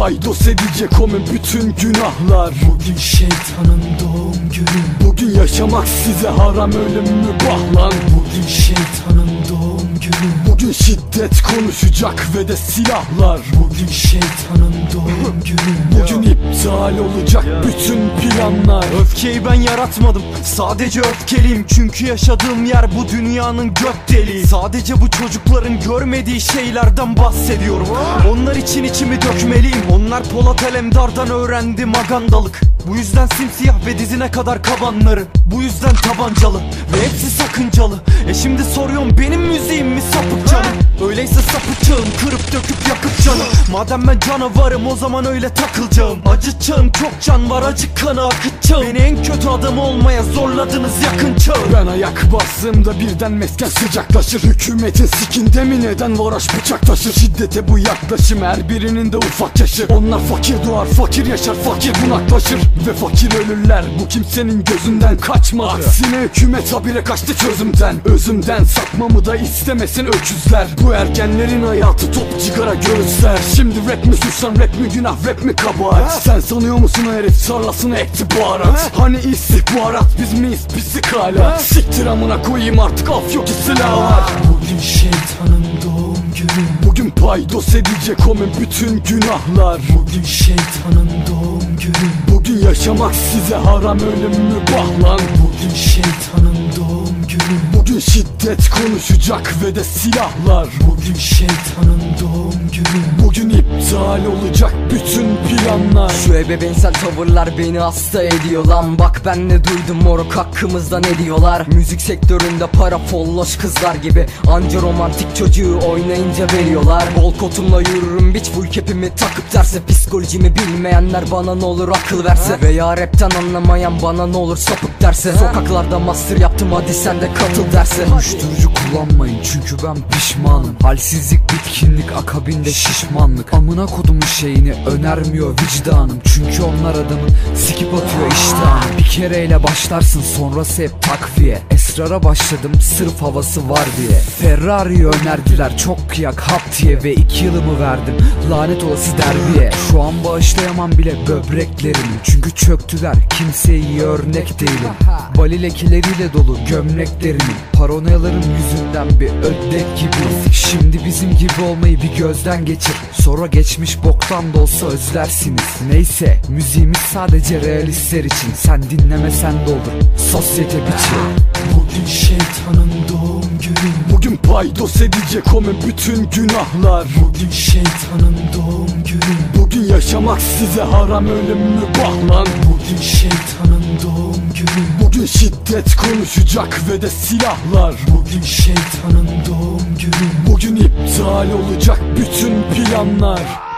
paydos edecek onun bütün günahlar. Bugün şeytanın doğum günü. Bugün yaşamak size haram ölüm mübah lan Bugün şeytanın günü Bugün şiddet konuşacak ve de silahlar. Bugün şeytanın doğum günü. Bugün iptal olacak bütün planlar. Öfkeyi ben yaratmadım. Sadece öfkeliyim. Çünkü yaşadığım yer bu dünyanın gök deliği. Sadece bu çocukların görmediği şeylerden bahsediyorum. Onlar için içimi dökmeliyim. Onlar Polat Alemdar'dan öğrendi magandalık Bu yüzden simsiyah ve dizine kadar kabanları Bu yüzden tabancalı ve hepsi sakıncalı. E şimdi soruyorum benim müziğim mi sapık canım? Öyleyse sapıtacağım kırıp döküp yakıp canım Madem ben canavarım o zaman öyle takılacağım. Acıtacağım çok can var acı kanı akıtacağım. Beni en kötü adam olmaya zorladınız yakın çağ. Ben ayak bastığımda birden mesken sıcaklaşır. Hükümetin sikinde mi neden varoş bıçak taşır Şiddete bu yaklaşım her birinin de ufak yaşı. Onlar fakir doğar fakir yaşar fakir bunaklaşır. Ve fakir ölürler bu kimsenin gözünden kaçma Aksine hükümet habire kaçtı çözümden. Özümden sapmamı da istemesin öküzler. Bu ergenlerin hayatı top cigara göğüsler Şimdi rap mi suçlan rap mi günah rap mi kabahat? Sen sanıyor musun o herif? Tarlasını ekti baharat Hani istihbarat? Biz miyiz? Pislik hala Siktir amına koyayım artık af yok ki silah var. Bugün şeytanın doğum günü. Bugün paydos edecek onun bütün günahlar. Bugün şeytanın doğum günü. Bugün yaşamak size haram ölüm mübah lan. Bugün şeytanın Bugün şiddet konuşacak ve de silahlar. Bugün şeytanın doğum günü. Bugün iptal olacak bütün planlar. Şu ebeveynsel tavırlar beni hasta ediyor lan. Bak ben ne duydum moruk hakkımızda ne diyorlar? Müzik sektöründe para folloş kızlar gibi. Anca romantik çocuğu oynayınca veriyorlar. Bol kotumla yürürüm bitch full kepimi takıp derse Psikolojimi bilmeyenler bana ne olur akıl verse. Veya rapten anlamayan bana ne olur sapık derse. Sokaklarda master yaptım hadi sen de katıl derse Uyuşturucu kullanmayın çünkü ben pişmanım. Halsizlik bitkinlik akabinde şişmanlık. Amına kodumun şeyini önermiyor vicdanım. Çünkü onlar adamın sikip atıyor iştahını. Bir kereyle başlarsın sonrası hep takviye Esrara başladım sırf havası var diye. Ferrari'yi önerdiler çok kıyak hap diye Ve iki yılımı verdim. Lanet olası derbiye. Şu an bağışlayamam bile böbreklerimi Çünkü çöktüler kimseye iyi örnek değilim. Bali lekileriyle dolu gömleklerimin Paranoyaların yüzünden bir ödek gibi. Şimdi bizim gibi olmayı bir gözden geçir. Sonra geçmiş boktan da olsa özlersiniz. Neyse müziğimiz sadece realistler için. Sen dinlemesen de olur. Sosyete biçi Bugün şeytanın doğum günü. Bugün paydos edecek onun bütün günahlar. Bugün şeytanın doğum günü. Bugün yaşamak size haram ölüm mübah lan Bugün şeytanın doğum günü. Bugün şiddet konuşacak ve de silahlar. Bugün şeytanın doğum günü. Bugün iptal olacak bütün planlar